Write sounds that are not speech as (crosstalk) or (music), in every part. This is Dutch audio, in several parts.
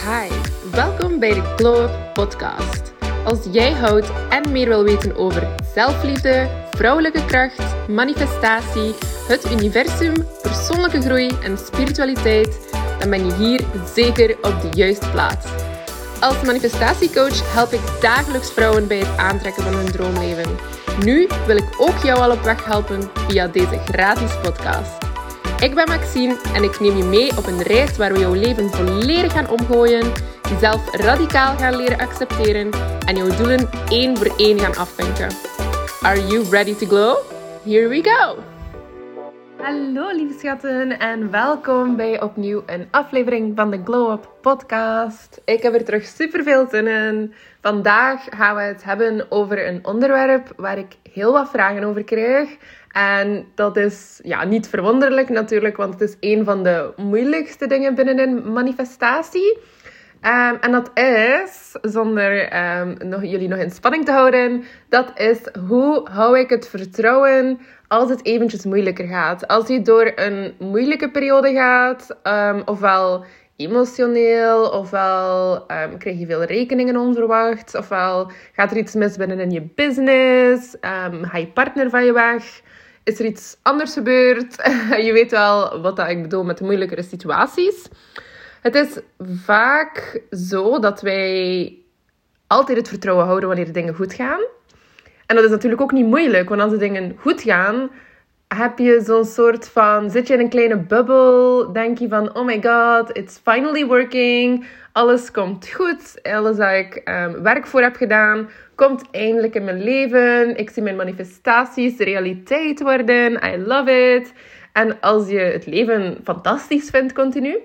Hi, welkom bij de Glow Up Podcast. Als jij houdt en meer wil weten over zelfliefde, vrouwelijke kracht, manifestatie, het universum, persoonlijke groei en spiritualiteit, dan ben je hier zeker op de juiste plaats. Als manifestatiecoach help ik dagelijks vrouwen bij het aantrekken van hun droomleven. Nu wil ik ook jou al op weg helpen via deze gratis podcast. Ik ben Maxine en ik neem je mee op een reis waar we jouw leven volledig gaan omgooien, jezelf radicaal gaan leren accepteren en jouw doelen één voor één gaan afvinken. Are you ready to glow? Here we go! Hallo lieve schatten en welkom bij opnieuw een aflevering van de Glow Up podcast. Ik heb er terug super veel zin in. Vandaag gaan we het hebben over een onderwerp waar ik heel wat vragen over krijg. En dat is ja, niet verwonderlijk natuurlijk, want het is een van de moeilijkste dingen binnen een manifestatie. Um, en dat is, zonder nog, jullie nog in spanning te houden, dat is hoe hou ik het vertrouwen als het eventjes moeilijker gaat. Als je door een moeilijke periode gaat, um, ofwel emotioneel, ofwel krijg je veel rekeningen onverwacht, ofwel gaat er iets mis binnen in je business, ga je partner van je weg, is er iets anders gebeurd. (laughs) je weet wel wat dat ik bedoel met de moeilijkere situaties. Het is vaak zo dat wij altijd het vertrouwen houden wanneer de dingen goed gaan. En dat is natuurlijk ook niet moeilijk, want als de dingen goed gaan, heb je zo'n soort van. Zit je in een kleine bubbel? Denk je van: oh my god, it's finally working. Alles komt goed. Alles waar ik um, werk voor heb gedaan, komt eindelijk in mijn leven. Ik zie mijn manifestaties realiteit worden. I love it. En als je het leven fantastisch vindt continu,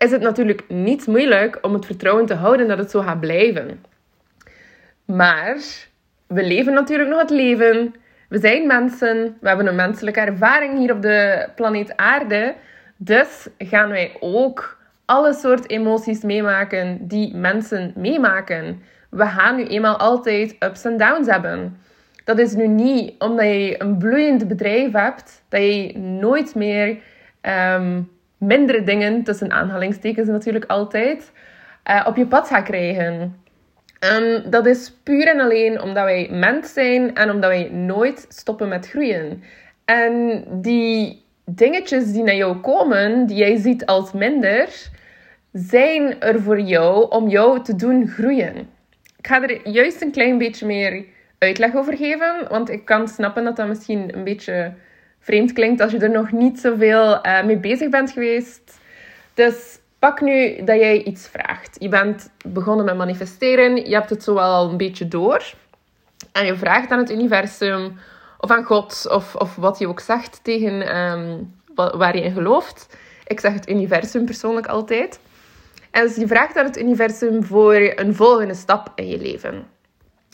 is het natuurlijk niet moeilijk om het vertrouwen te houden dat het zo gaat blijven. Maar we leven natuurlijk nog het leven. We zijn mensen. We hebben een menselijke ervaring hier op de planeet Aarde. Dus gaan wij ook alle soort emoties meemaken die mensen meemaken. We gaan nu eenmaal altijd ups en downs hebben. Dat is nu niet omdat je een bloeiend bedrijf hebt, dat je nooit meer um, mindere dingen, tussen aanhalingstekens natuurlijk altijd, uh, op je pad gaat krijgen. En dat is puur en alleen omdat wij mens zijn en omdat wij nooit stoppen met groeien. En die dingetjes die naar jou komen, die jij ziet als minder, zijn er voor jou om jou te doen groeien. Ik ga er juist een klein beetje meer uitleg over geven, want ik kan snappen dat dat misschien een beetje vreemd klinkt als je er nog niet zoveel uh, mee bezig bent geweest. Dus pak nu dat jij iets vraagt. Je bent begonnen met manifesteren, je hebt het zo wel al een beetje door. En je vraagt aan het universum of aan God of, of wat je ook zegt tegen um, waar je in gelooft. Ik zeg het universum persoonlijk altijd. En dus je vraagt aan het universum voor een volgende stap in je leven.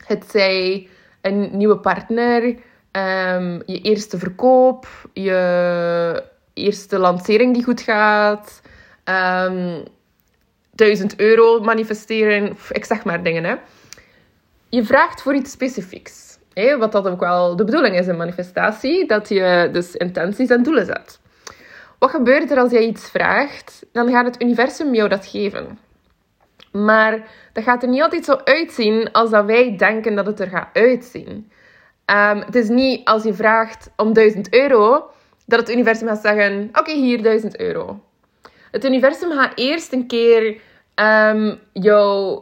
Het zij een nieuwe partner, um, je eerste verkoop, je eerste lancering die goed gaat, um, ehm, 1000 euro manifesteren, ik zeg maar dingen. Hè. Je vraagt voor iets specifieks. Hè, wat dat ook wel de bedoeling is in manifestatie, dat je dus intenties en doelen zet. Wat gebeurt er als jij iets vraagt? Dan gaat het universum jou dat geven. Maar dat gaat er niet altijd zo uitzien als dat wij denken dat het er gaat uitzien. Um, het is niet als je vraagt om 1000 euro, dat het universum gaat zeggen: Oké, hier 1000 euro. Het universum gaat eerst een keer um, jou.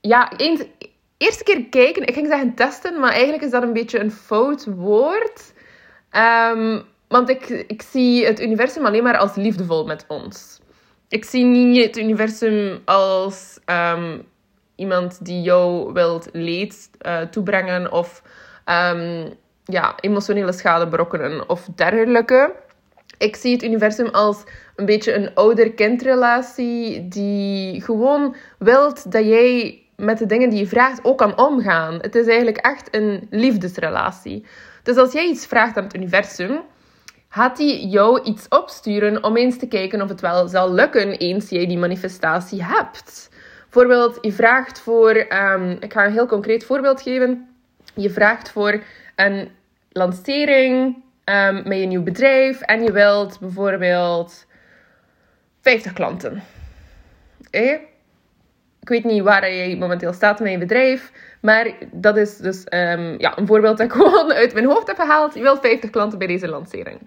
Ja, eens, eerste keer kijken. Ik ging zeggen testen, maar eigenlijk is dat een beetje een fout woord. Um, want ik, ik zie het universum alleen maar als liefdevol met ons. Ik zie niet het universum als iemand die jou wilt leed uh, toebrengen of um, ja, emotionele schade berokkenen of dergelijke. Ik zie het universum als een beetje een ouder-kindrelatie die gewoon wilt dat jij met de dingen die je vraagt ook kan omgaan. Het is eigenlijk echt een liefdesrelatie. Dus als jij iets vraagt aan het universum, gaat hij jou iets opsturen om eens te kijken of het wel zal lukken eens jij die manifestatie hebt. Bijvoorbeeld, je vraagt voor, um, ik ga een heel concreet voorbeeld geven. Je vraagt voor een lancering um, met je nieuw bedrijf en je wilt bijvoorbeeld 50 klanten. Ik weet niet waar jij momenteel staat met je bedrijf. Maar dat is dus um, ja, een voorbeeld dat ik (laughs) gewoon uit mijn hoofd heb gehaald. Je wilt 50 klanten bij deze lancering.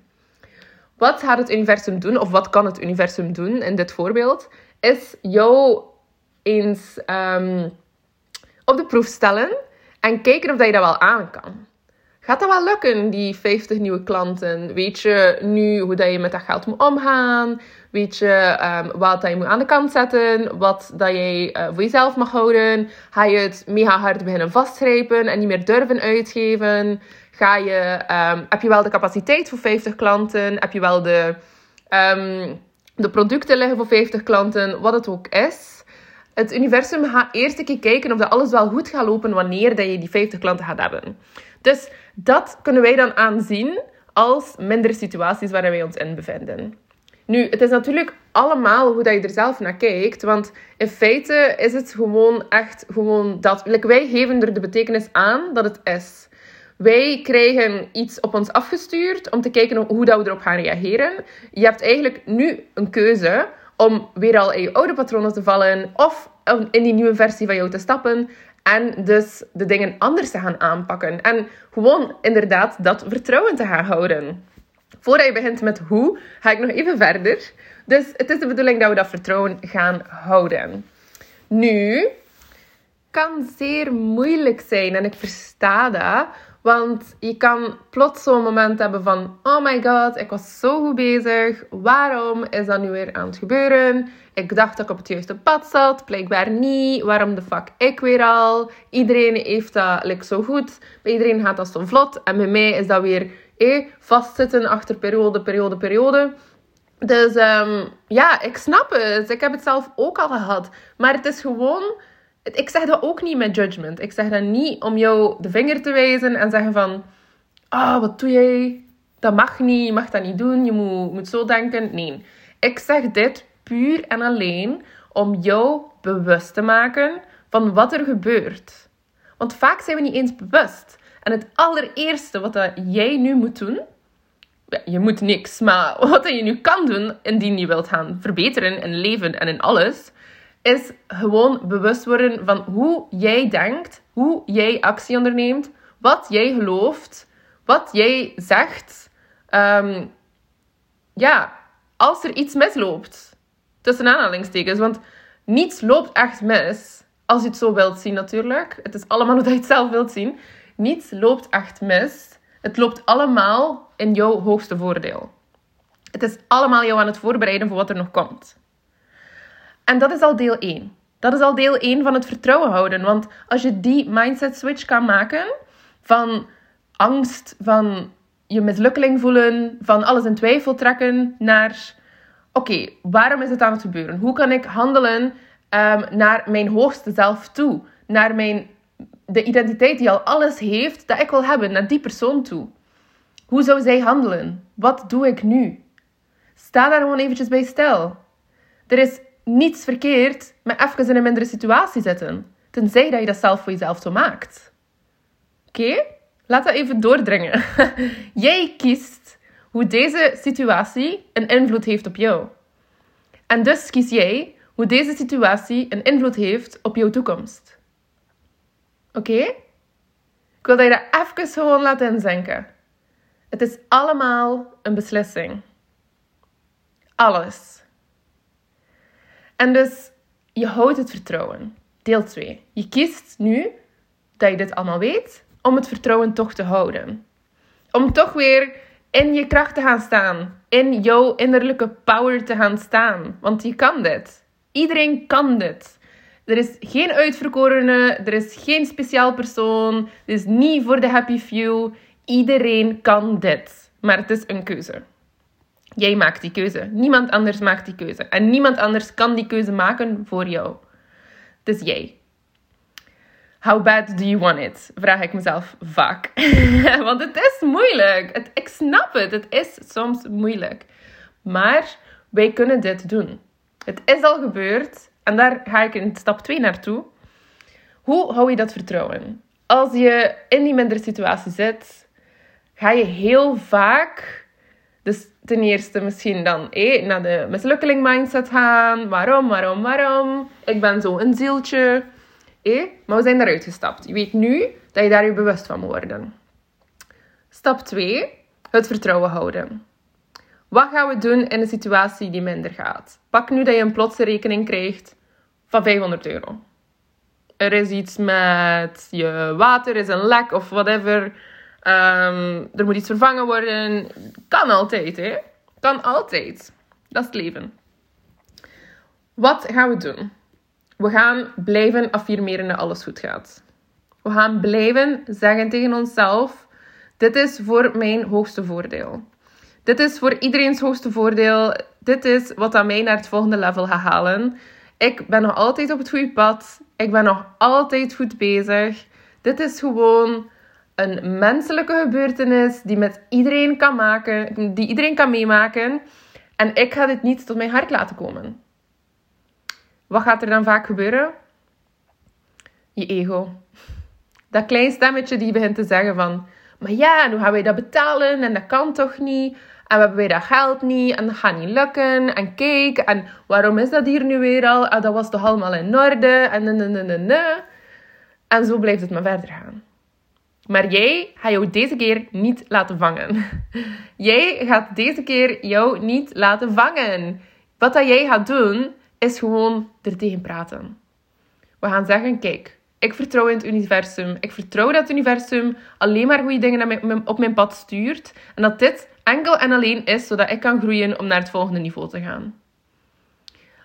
Wat gaat het universum doen, of wat kan het universum doen in dit voorbeeld, is jou eens um, op de proef stellen en kijken of dat je dat wel aan kan. Gaat dat wel lukken, die 50 nieuwe klanten? Weet je nu hoe dat je met dat geld moet omgaan? Weet je um, wat dat je moet aan de kant zetten? Wat dat je uh, voor jezelf mag houden? Ga je het mega hard beginnen vastgrijpen en niet meer durven uitgeven? Ga je, um, heb je wel de capaciteit voor 50 klanten? Heb je wel de, um, de producten liggen voor 50 klanten? Wat het ook is. Het universum gaat eerst een keer kijken of dat alles wel goed gaat lopen wanneer dat je die 50 klanten gaat hebben. Dus dat kunnen wij dan aanzien als minder situaties waar wij ons in bevinden. Nu, het is natuurlijk allemaal hoe dat je er zelf naar kijkt. Want in feite is het gewoon echt gewoon dat. wij geven er de betekenis aan dat het is. Wij krijgen iets op ons afgestuurd om te kijken hoe dat we erop gaan reageren. Je hebt eigenlijk nu een keuze om weer al in je oude patronen te vallen of in die nieuwe versie van jou te stappen. En dus de dingen anders te gaan aanpakken. En gewoon inderdaad dat vertrouwen te gaan houden. Voordat je begint met hoe, ga ik nog even verder. Dus het is de bedoeling dat we dat vertrouwen gaan houden. Nu, kan zeer moeilijk zijn en ik versta dat. Want je kan plots zo'n moment hebben van: Oh my god, ik was zo goed bezig. Waarom is dat nu weer aan het gebeuren? Ik dacht dat ik op het juiste pad zat, blijkbaar niet. Waarom de fuck ik weer al? Iedereen heeft dat like, zo goed. Bij iedereen gaat dat zo vlot. En bij mij is dat weer eh, vastzitten achter periode, periode, periode. Dus um, ja, ik snap het. Ik heb het zelf ook al gehad. Maar het is gewoon ik zeg dat ook niet met judgment. Ik zeg dat niet om jou de vinger te wijzen en zeggen van... Ah, wat doe jij? Dat mag niet, je mag dat niet doen, je moet, moet zo denken. Nee, ik zeg dit puur en alleen om jou bewust te maken van wat er gebeurt. Want vaak zijn we niet eens bewust. En het allereerste wat dat jij nu moet doen... Je moet niks, maar (laughs) wat je nu kan doen indien je wilt gaan verbeteren in leven en in alles is gewoon bewust worden van hoe jij denkt, hoe jij actie onderneemt, wat jij gelooft, wat jij zegt. Um, ja, als er iets misloopt, tussen aanhalingstekens, want niets loopt echt mis. Als je het zo wilt zien natuurlijk. Het is allemaal (laughs) hoe je het zelf wilt zien. Niets loopt echt mis. Het loopt allemaal in jouw hoogste voordeel. Het is allemaal jou aan het voorbereiden voor wat er nog komt. En dat is al deel 1. Dat is al deel 1 van het vertrouwen houden. Want als je die mindset switch kan maken van angst, van je mislukkeling voelen, van alles in twijfel trekken naar oké, waarom is het aan het gebeuren? Hoe kan ik handelen um, naar mijn hoogste zelf toe? Naar mijn, de identiteit die al alles heeft dat ik wil hebben, naar die persoon toe. Hoe zou zij handelen? Wat doe ik nu? Sta daar gewoon eventjes bij stil. Er is niets verkeerd met even in een mindere situatie zitten. Tenzij dat je dat zelf voor jezelf zo maakt. Oké? Laat dat even doordringen. (laughs) Jij kiest hoe deze situatie een invloed heeft op jou. En dus kies jij hoe deze situatie een invloed heeft op jouw toekomst. Oké? Ik wil dat je dat even gewoon laat inzinken. Het is allemaal een beslissing. Alles. En dus je houdt het vertrouwen. Deel 2. Je kiest nu dat je dit allemaal weet, om het vertrouwen toch te houden. Om toch weer in je kracht te gaan staan. In jouw innerlijke power te gaan staan. Want je kan dit. Iedereen kan dit. Er is geen uitverkorene, er is geen speciaal persoon. Het is niet voor de happy few. Iedereen kan dit. Maar het is een keuze. Jij maakt die keuze. Niemand anders maakt die keuze. En niemand anders kan die keuze maken voor jou. Dus jij. How bad do you want it? Vraag ik mezelf vaak. (laughs) Want het is moeilijk. Het, ik snap het. Het is soms moeilijk. Maar wij kunnen dit doen. Het is al gebeurd. En daar ga ik in stap 2 naartoe. Hoe hou je dat vertrouwen? Als je in die mindere situatie zit, ga je heel vaak Dus ten eerste misschien dan eh, naar de mislukkeling mindset gaan. Waarom, waarom, waarom? Ik ben zo een zieltje. Eh, maar we zijn daaruit gestapt. Je weet nu dat je daar je bewust van moet worden. Stap 2. Het vertrouwen houden. Wat gaan we doen in een situatie die minder gaat? Pak nu dat je een plotse rekening krijgt van 500 euro. Er is iets met je water, is een lek of whatever. Um, er moet iets vervangen worden. Kan altijd, hè? Kan altijd. Dat is het leven. Wat gaan we doen? We gaan blijven affirmeren dat alles goed gaat. We gaan blijven zeggen tegen onszelf: Dit is voor mijn hoogste voordeel. Dit is voor iedereen's hoogste voordeel. Dit is wat aan mij naar het volgende level gaat halen. Ik ben nog altijd op het goede pad. Ik ben nog altijd goed bezig. Dit is gewoon een menselijke gebeurtenis die met iedereen kan maken, die iedereen kan meemaken. En ik ga dit niet tot mijn hart laten komen. Wat gaat er dan vaak gebeuren? Je ego. Dat klein stemmetje die begint te zeggen van... Maar ja, en hoe gaan wij dat betalen? En dat kan toch niet? En we hebben wij dat geld niet? En dat gaat niet lukken? En kijk, en waarom is dat hier nu weer al? Ah, dat was toch allemaal in orde? En ne, ne, ne, ne. En zo blijft het maar verder gaan. Maar jij gaat jou deze keer niet laten vangen. Jij gaat deze keer jou niet laten vangen. Wat dat jij gaat doen, is gewoon er tegen praten. We gaan zeggen, kijk, ik vertrouw in het universum. Ik vertrouw dat het universum alleen maar goede dingen op mijn pad stuurt. En dat dit enkel en alleen is zodat ik kan groeien om naar het volgende niveau te gaan.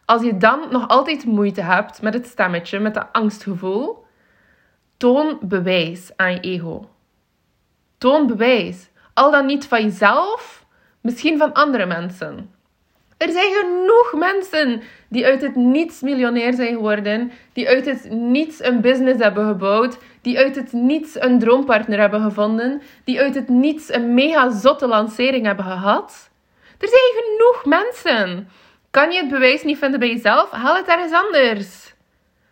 Als je dan nog altijd moeite hebt met het stemmetje, met dat angstgevoel, toon bewijs aan je ego. Toon bewijs. Al dan niet van jezelf, misschien van andere mensen. Er zijn genoeg mensen die uit het niets miljonair zijn geworden, die uit het niets een business hebben gebouwd, die uit het niets een droompartner hebben gevonden, die uit het niets een mega zotte lancering hebben gehad. Er zijn genoeg mensen. Kan je het bewijs niet vinden bij jezelf? Haal het ergens anders.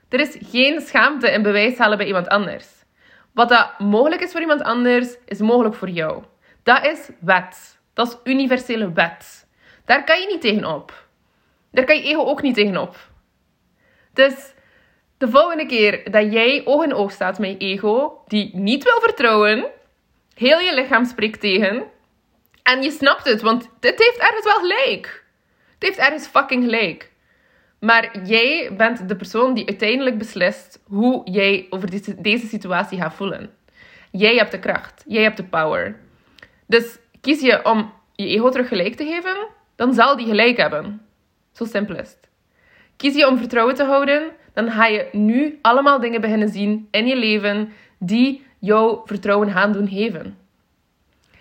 Er is geen schaamte in bewijs halen bij iemand anders. Wat dat mogelijk is voor iemand anders, is mogelijk voor jou. Dat is wet. Dat is universele wet. Daar kan je niet tegenop. Daar kan je ego ook niet tegenop. Dus de volgende keer dat jij oog in oog staat met je ego, die niet wil vertrouwen, heel je lichaam spreekt tegen. En je snapt het, want het heeft ergens wel gelijk. Het heeft ergens fucking gelijk. Maar jij bent de persoon die uiteindelijk beslist hoe jij over deze situatie gaat voelen. Jij hebt de kracht. Jij hebt de power. Dus kies je om je ego terug gelijk te geven, dan zal die gelijk hebben. Zo simpel is het. Kies je om vertrouwen te houden, dan ga je nu allemaal dingen beginnen zien in je leven die jouw vertrouwen gaan doen geven.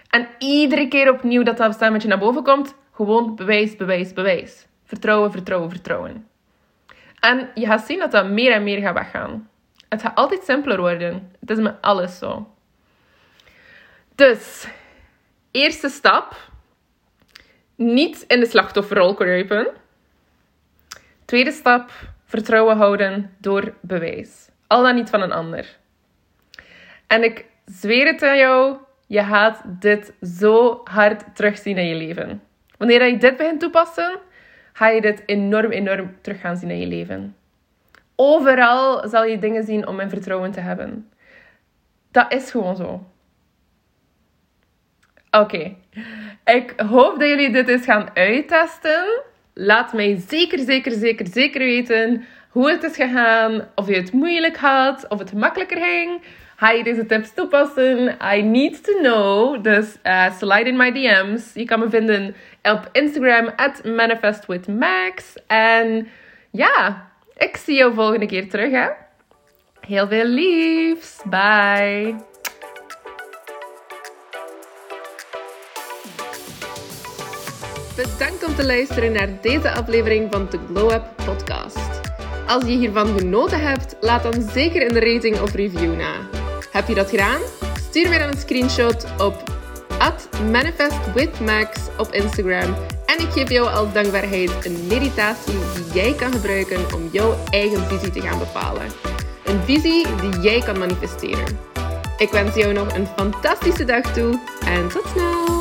En iedere keer opnieuw dat dat stemmetje naar boven komt, gewoon bewijs, bewijs, bewijs. Vertrouwen, vertrouwen, vertrouwen. En je gaat zien dat dat meer en meer gaat weggaan. Het gaat altijd simpeler worden. Het is met alles zo. Dus, eerste stap. Niet in de slachtofferrol kruipen. Tweede stap, vertrouwen houden door bewijs. Al dan niet van een ander. En ik zweer het aan jou, je gaat dit zo hard terugzien in je leven. Wanneer je dit begint toepassen, ga je dit enorm, enorm terug gaan zien in je leven. Overal zal je dingen zien om in vertrouwen te hebben. Dat is gewoon zo. Oké. Ik hoop dat jullie dit eens gaan uittesten. Laat mij zeker, zeker, zeker, zeker weten hoe het is gegaan. Of je het moeilijk had, of het makkelijker ging. Ga je deze tips toepassen? I need to know. Dus uh, slide in my DM's. Je kan me vinden op Instagram at manifestwithmax. En ja, ik zie jou volgende keer terug. Hè? Heel veel liefs. Bye. Bedankt om te luisteren naar deze aflevering van de Glow Up Podcast. Als je hiervan genoten hebt, laat dan zeker een rating of review na. Heb je dat gedaan? Stuur mij dan een screenshot op manifestwithmax op Instagram en ik geef jou als dankbaarheid een meditatie die jij kan gebruiken om jouw eigen visie te gaan bepalen. Een visie die jij kan manifesteren. Ik wens jou nog een fantastische dag toe en tot snel!